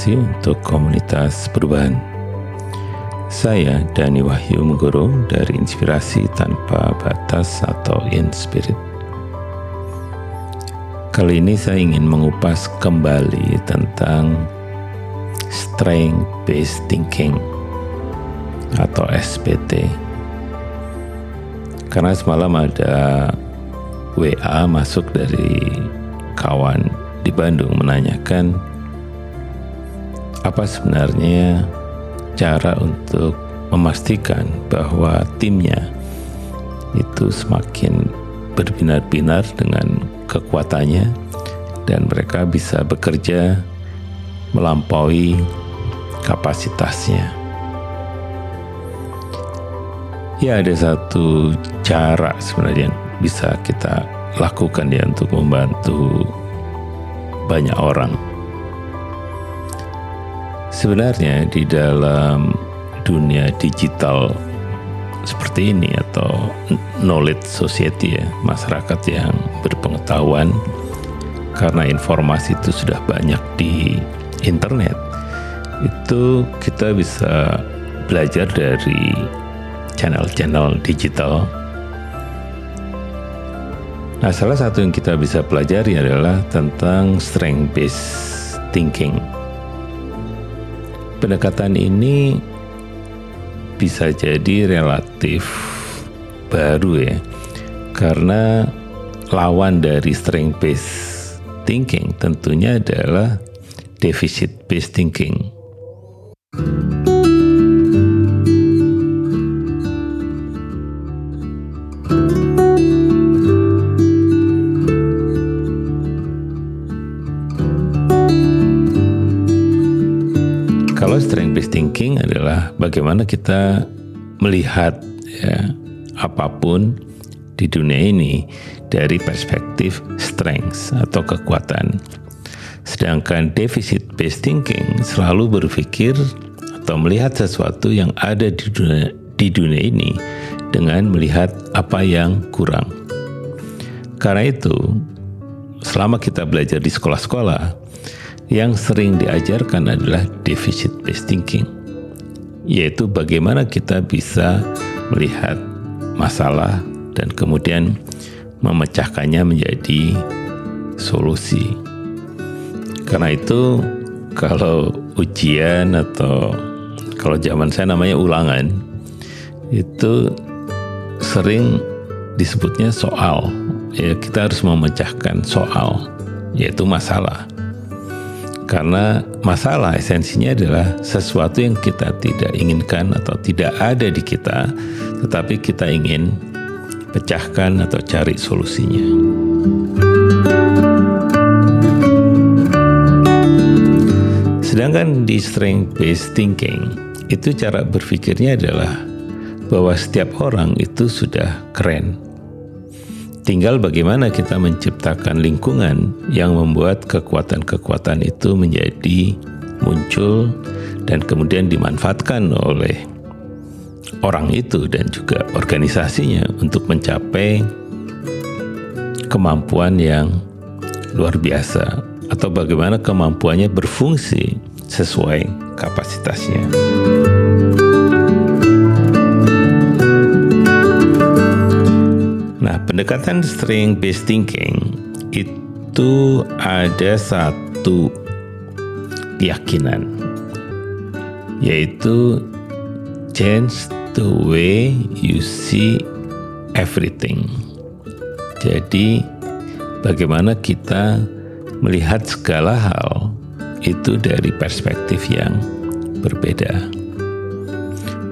Inspirasi untuk komunitas perubahan. Saya Dani Wahyu Menggoro dari Inspirasi Tanpa Batas atau Inspirit Kali ini saya ingin mengupas kembali tentang Strength Based Thinking atau SPT karena semalam ada WA masuk dari kawan di Bandung menanyakan apa sebenarnya cara untuk memastikan bahwa timnya itu semakin berbinar-binar dengan kekuatannya dan mereka bisa bekerja melampaui kapasitasnya. Ya ada satu cara sebenarnya bisa kita lakukan ya untuk membantu banyak orang. Sebenarnya di dalam dunia digital seperti ini atau knowledge society ya, masyarakat yang berpengetahuan karena informasi itu sudah banyak di internet. Itu kita bisa belajar dari channel-channel digital Nah, salah satu yang kita bisa pelajari adalah tentang strength based thinking. Pendekatan ini bisa jadi relatif baru ya. Karena lawan dari strength based thinking tentunya adalah deficit based thinking. Kalau strength based thinking adalah bagaimana kita melihat ya, apa pun di dunia ini dari perspektif strength atau kekuatan. Sedangkan deficit based thinking selalu berpikir atau melihat sesuatu yang ada di dunia, di dunia ini dengan melihat apa yang kurang. Karena itu, selama kita belajar di sekolah-sekolah, yang sering diajarkan adalah deficit based thinking, yaitu bagaimana kita bisa melihat masalah dan kemudian memecahkannya menjadi solusi. Karena itu, kalau ujian atau kalau zaman saya namanya ulangan, itu sering disebutnya soal. Ya, kita harus memecahkan soal, yaitu masalah. Karena masalah esensinya adalah sesuatu yang kita tidak inginkan atau tidak ada di kita, tetapi kita ingin pecahkan atau cari solusinya. Sedangkan di strength based thinking, itu cara berpikirnya adalah bahwa setiap orang itu sudah keren, Tinggal bagaimana kita menciptakan lingkungan yang membuat kekuatan-kekuatan itu menjadi muncul dan kemudian dimanfaatkan oleh orang itu dan juga organisasinya untuk mencapai kemampuan yang luar biasa atau bagaimana kemampuannya berfungsi sesuai kapasitasnya. Pendekatan string based thinking itu ada satu keyakinan yaitu change the way you see everything. Jadi bagaimana kita melihat segala hal itu dari perspektif yang berbeda.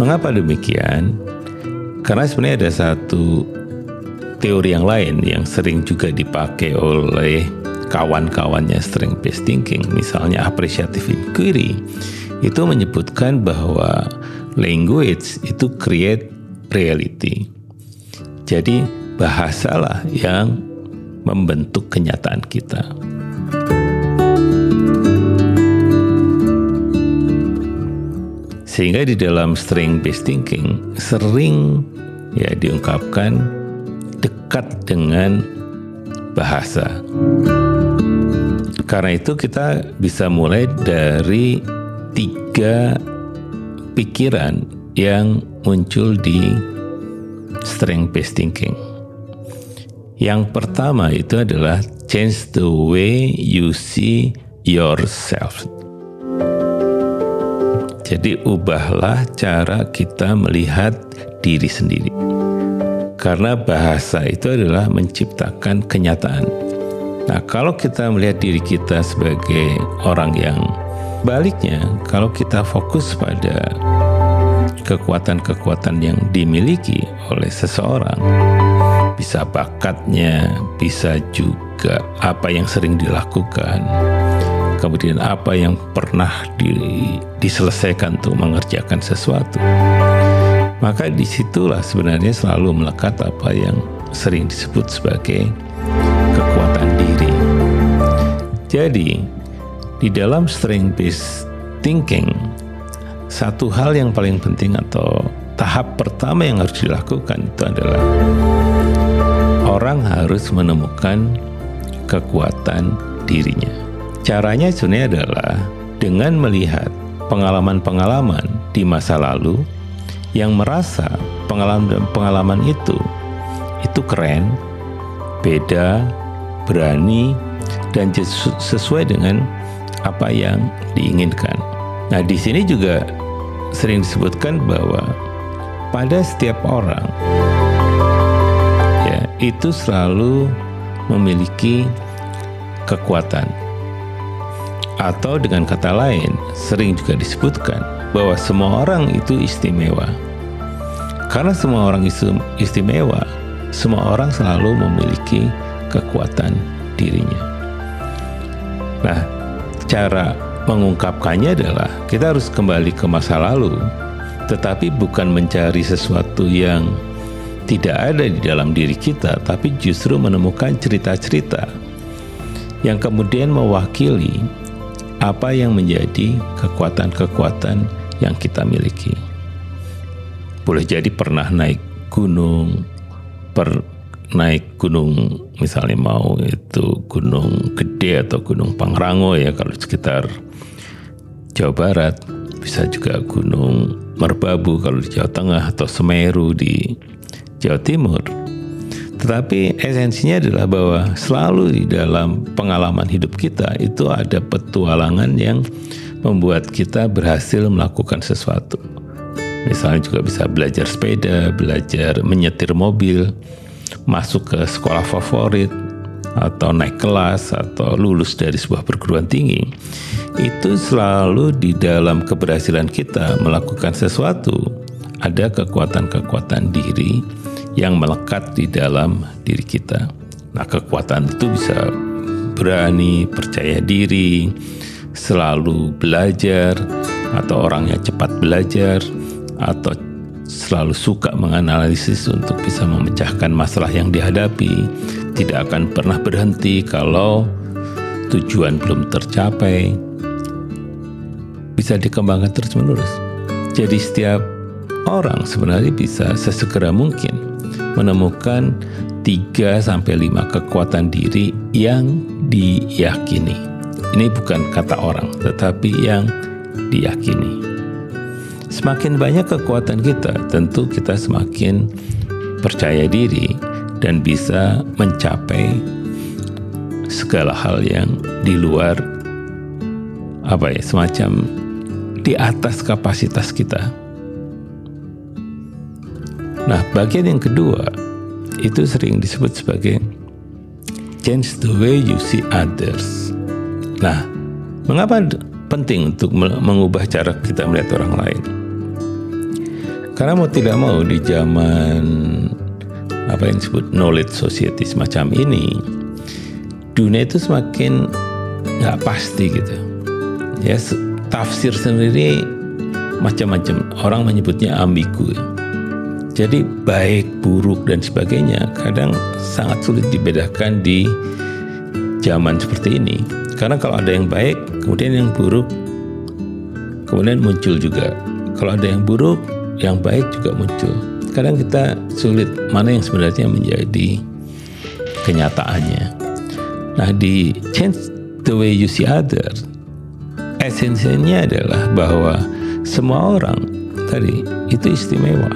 Mengapa demikian? Karena sebenarnya ada satu teori yang lain yang sering juga dipakai oleh kawan-kawannya strength based thinking, misalnya appreciative inquiry, itu menyebutkan bahwa language itu create reality. Jadi bahasalah yang membentuk kenyataan kita. Sehingga di dalam strength based thinking sering ya diungkapkan dekat dengan bahasa. Karena itu kita bisa mulai dari tiga pikiran yang muncul di strength based thinking. Yang pertama itu adalah change the way you see yourself. Jadi ubahlah cara kita melihat diri sendiri. Karena bahasa itu adalah menciptakan kenyataan. Nah, kalau kita melihat diri kita sebagai orang yang baliknya, kalau kita fokus pada kekuatan-kekuatan yang dimiliki oleh seseorang, bisa bakatnya, bisa juga apa yang sering dilakukan, kemudian apa yang pernah di, diselesaikan untuk mengerjakan sesuatu. Maka di situlah sebenarnya selalu melekat apa yang sering disebut sebagai kekuatan diri. Jadi, di dalam strength based thinking, satu hal yang paling penting atau tahap pertama yang harus dilakukan itu adalah orang harus menemukan kekuatan dirinya. Caranya sebenarnya adalah dengan melihat pengalaman-pengalaman di masa lalu yang merasa pengalaman-pengalaman itu itu keren, beda, berani, dan sesuai dengan apa yang diinginkan. Nah, di sini juga sering disebutkan bahwa pada setiap orang ya itu selalu memiliki kekuatan atau dengan kata lain, sering juga disebutkan bahwa semua orang itu istimewa. Karena semua orang istimewa, semua orang selalu memiliki kekuatan dirinya. Nah, cara mengungkapkannya adalah kita harus kembali ke masa lalu, tetapi bukan mencari sesuatu yang tidak ada di dalam diri kita, tapi justru menemukan cerita-cerita yang kemudian mewakili apa yang menjadi kekuatan-kekuatan yang kita miliki. Boleh jadi pernah naik gunung, per naik gunung misalnya mau itu gunung gede atau gunung Pangrango ya kalau sekitar Jawa Barat, bisa juga gunung Merbabu kalau di Jawa Tengah atau Semeru di Jawa Timur tetapi esensinya adalah bahwa selalu di dalam pengalaman hidup kita itu ada petualangan yang membuat kita berhasil melakukan sesuatu. Misalnya juga bisa belajar sepeda, belajar menyetir mobil, masuk ke sekolah favorit, atau naik kelas, atau lulus dari sebuah perguruan tinggi. Itu selalu di dalam keberhasilan kita melakukan sesuatu, ada kekuatan-kekuatan diri yang melekat di dalam diri kita. Nah, kekuatan itu bisa berani, percaya diri, selalu belajar, atau orangnya cepat belajar, atau selalu suka menganalisis untuk bisa memecahkan masalah yang dihadapi, tidak akan pernah berhenti kalau tujuan belum tercapai, bisa dikembangkan terus-menerus. Jadi setiap orang sebenarnya bisa sesegera mungkin menemukan 3 sampai 5 kekuatan diri yang diyakini. Ini bukan kata orang, tetapi yang diyakini. Semakin banyak kekuatan kita, tentu kita semakin percaya diri dan bisa mencapai segala hal yang di luar apa ya, semacam di atas kapasitas kita. Nah, bagian yang kedua itu sering disebut sebagai change the way you see others. Nah, mengapa penting untuk mengubah cara kita melihat orang lain? Karena mau tidak mau di zaman apa yang disebut knowledge society semacam ini, dunia itu semakin nggak pasti gitu. Ya, tafsir sendiri macam-macam. Orang menyebutnya ambigu. Jadi baik, buruk dan sebagainya kadang sangat sulit dibedakan di zaman seperti ini. Karena kalau ada yang baik, kemudian yang buruk, kemudian muncul juga. Kalau ada yang buruk, yang baik juga muncul. Kadang kita sulit mana yang sebenarnya menjadi kenyataannya. Nah, di change the way you see other, esensinya adalah bahwa semua orang tadi itu istimewa.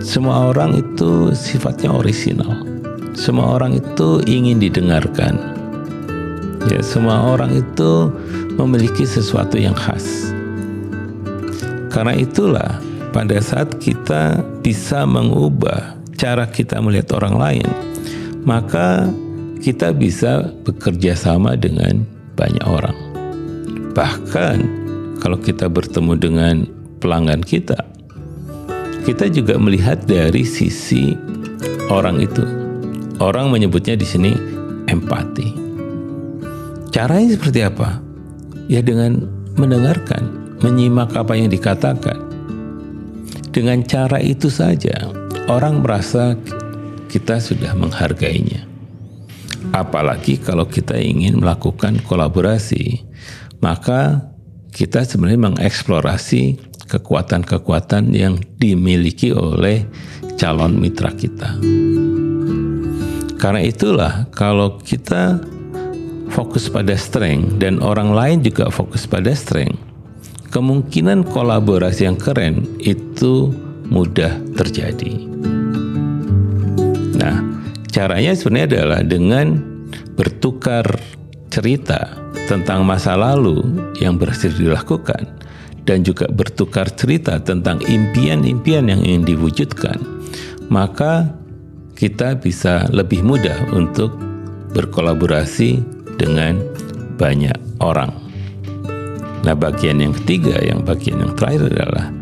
Semua orang itu sifatnya orisinal. Semua orang itu ingin didengarkan. Ya, semua orang itu memiliki sesuatu yang khas. Karena itulah pada saat kita bisa mengubah cara kita melihat orang lain, maka kita bisa bekerja sama dengan banyak orang. Bahkan kalau kita bertemu dengan pelanggan kita, kita juga melihat dari sisi orang itu. Orang menyebutnya di sini empati. Caranya seperti apa? Ya dengan mendengarkan, menyimak apa yang dikatakan. Dengan cara itu saja, orang merasa kita sudah menghargainya. Apalagi kalau kita ingin melakukan kolaborasi, maka kita sebenarnya mengeksplorasi kekuatan-kekuatan yang dimiliki oleh calon mitra kita. Karena itulah kalau kita fokus pada strength dan orang lain juga fokus pada strength, kemungkinan kolaborasi yang keren itu mudah terjadi. Nah, Caranya sebenarnya adalah dengan bertukar cerita tentang masa lalu yang berhasil dilakukan dan juga bertukar cerita tentang impian-impian yang ingin diwujudkan, maka kita bisa lebih mudah untuk berkolaborasi dengan banyak orang. Nah, bagian yang ketiga, yang bagian yang terakhir adalah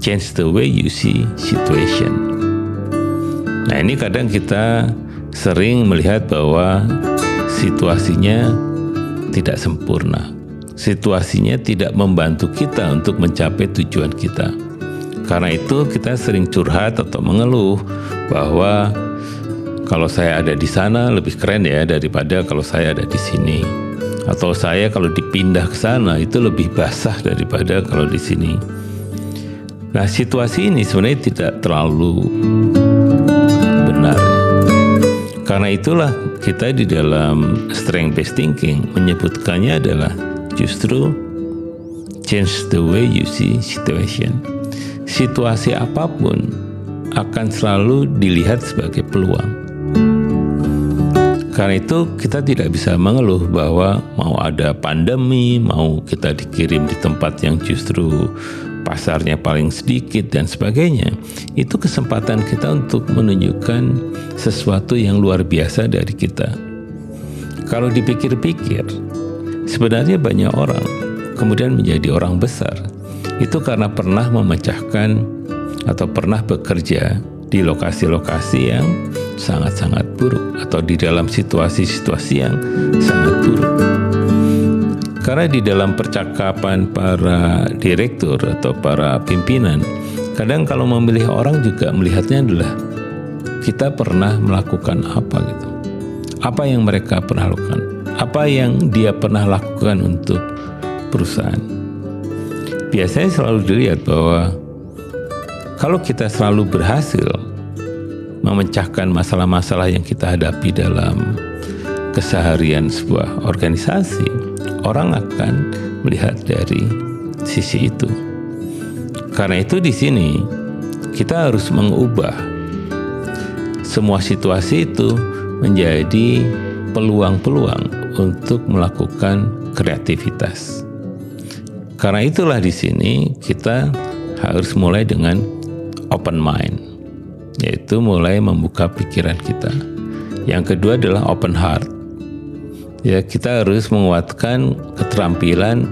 change the way you see situation. Nah ini kadang kita sering melihat bahwa situasinya tidak sempurna. Situasinya tidak membantu kita untuk mencapai tujuan kita. Karena itu kita sering curhat atau mengeluh bahwa kalau saya ada di sana lebih keren ya daripada kalau saya ada di sini. Atau saya kalau dipindah ke sana itu lebih basah daripada kalau di sini. Nah, situasi ini sebenarnya tidak terlalu benar. Karena itulah kita di dalam strength based thinking menyebutkannya adalah justru change the way you see situation. Situasi apa pun akan selalu dilihat sebagai peluang. Karena itu kita tidak bisa mengeluh bahwa mau ada pandemi, mau kita dikirim di tempat yang justru pasarnya paling sedikit dan sebagainya, itu kesempatan kita untuk menunjukkan sesuatu yang luar biasa dari kita. Kalau dipikir-pikir, sebenarnya banyak orang kemudian menjadi orang besar itu karena pernah memecahkan atau pernah bekerja di lokasi-lokasi yang sangat-sangat buruk atau di dalam situasi-situasi yang sangat buruk. Karena di dalam percakapan para direktur atau para pimpinan, kadang kalau memilih orang juga melihatnya adalah kita pernah melakukan apa gitu. Apa yang mereka pernah lakukan? Apa yang dia pernah lakukan untuk perusahaan? Biasanya selalu dilihat bahwa kalau kita selalu berhasil memecahkan masalah-masalah yang kita hadapi dalam keseharian sebuah organisasi, orang akan melihat dari sisi itu. Karena itu di sini kita harus mengubah semua situasi itu menjadi peluang-peluang untuk melakukan kreativitas. Karena itulah di sini kita harus mulai dengan open mind, yaitu mulai membuka pikiran kita. Yang kedua adalah open heart, ya kita harus menguatkan keterampilan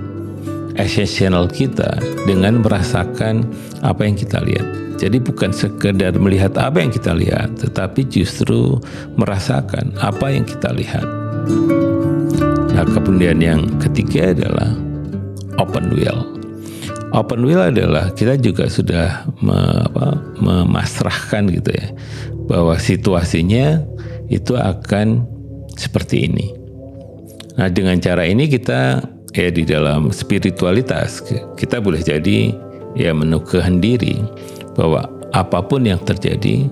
esensial kita dengan merasakan apa yang kita lihat. Jadi bukan sekedar melihat apa yang kita lihat, tetapi justru merasakan apa yang kita lihat. Nah, kemudian yang ketiga adalah open will. Open will adalah kita juga sudah me, apa, memasrahkan gitu ya bahwa situasinya itu akan seperti ini. Nah, dengan cara ini kita ya di dalam spiritualitas kita boleh jadi ya menukehan diri bahwa apa pun yang terjadi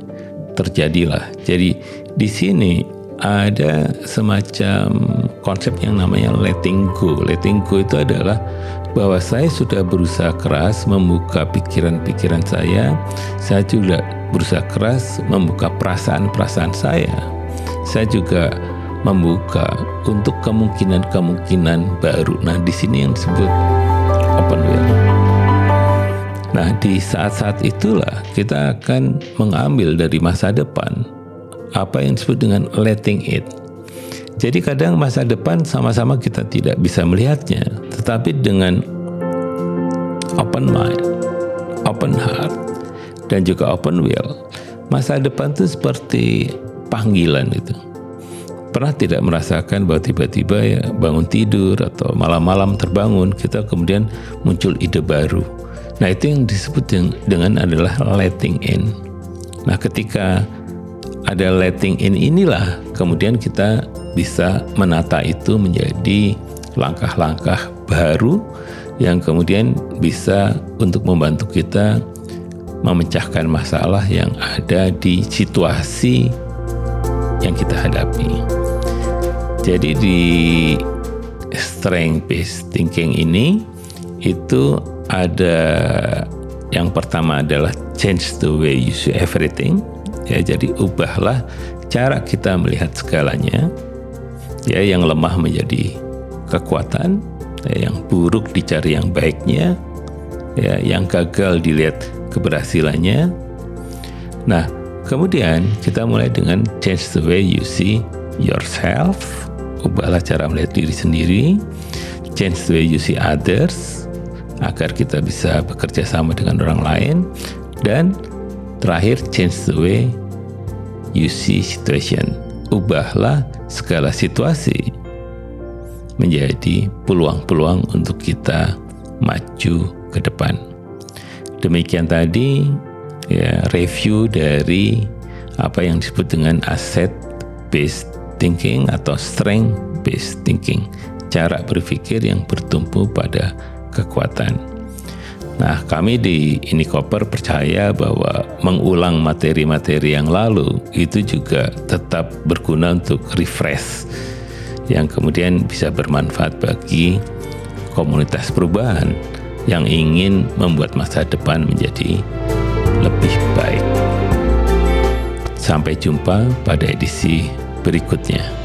terjadilah. Jadi di sini ada semacam konsep yang namanya letting go. Letting go itu adalah bahwa saya sudah berusaha keras membuka pikiran-pikiran saya, saya juga berusaha keras membuka perasaan-perasaan saya. Saya juga membuka untuk kemungkinan-kemungkinan baru. Nah, di sini yang disebut open will. Nah, di saat-saat itulah kita akan mengambil dari masa depan apa yang disebut dengan letting it. Jadi kadang masa depan sama-sama kita tidak bisa melihatnya, tetapi dengan open mind, open heart, dan juga open will, masa depan itu seperti panggilan itu. Pernah tidak merasakan bahwa tiba-tiba ya bangun tidur atau malam-malam terbangun, kita kemudian muncul ide baru. Nah itu yang disebut dengan adalah letting in. Nah ketika ada letting in inilah kemudian kita bisa menata itu menjadi langkah-langkah baru yang kemudian bisa untuk membantu kita memecahkan masalah yang ada di situasi yang kita hadapi. Jadi di strength based thinking ini itu ada yang pertama adalah change the way you see everything. Ya, jadi ubahlah cara kita melihat segalanya ya yang lemah menjadi kekuatan ya, yang buruk dicari yang baiknya. Ya yang gagal dilihat keberhasilannya. Nah kemudian kita mulai dengan change the way you see yourself. Ubahlah cara melihat diri sendiri. Change the way you see others agar kita bisa bekerja sama dengan orang lain. Dan terakhir change the way you see situation. Ubahlah segala situasi menjadi peluang-peluang untuk kita maju ke depan. Demikian tadi ya review dari apa yang disebut dengan asset based thinking atau strength based thinking, cara berpikir yang bertumpu pada kekuatan. Nah, kami di Inikoper percaya bahwa mengulang materi-materi yang lalu itu juga tetap berguna untuk refresh yang kemudian bisa bermanfaat bagi komunitas perubahan yang ingin membuat masa depan menjadi lebih baik. Sampai jumpa pada edisi berikutnya.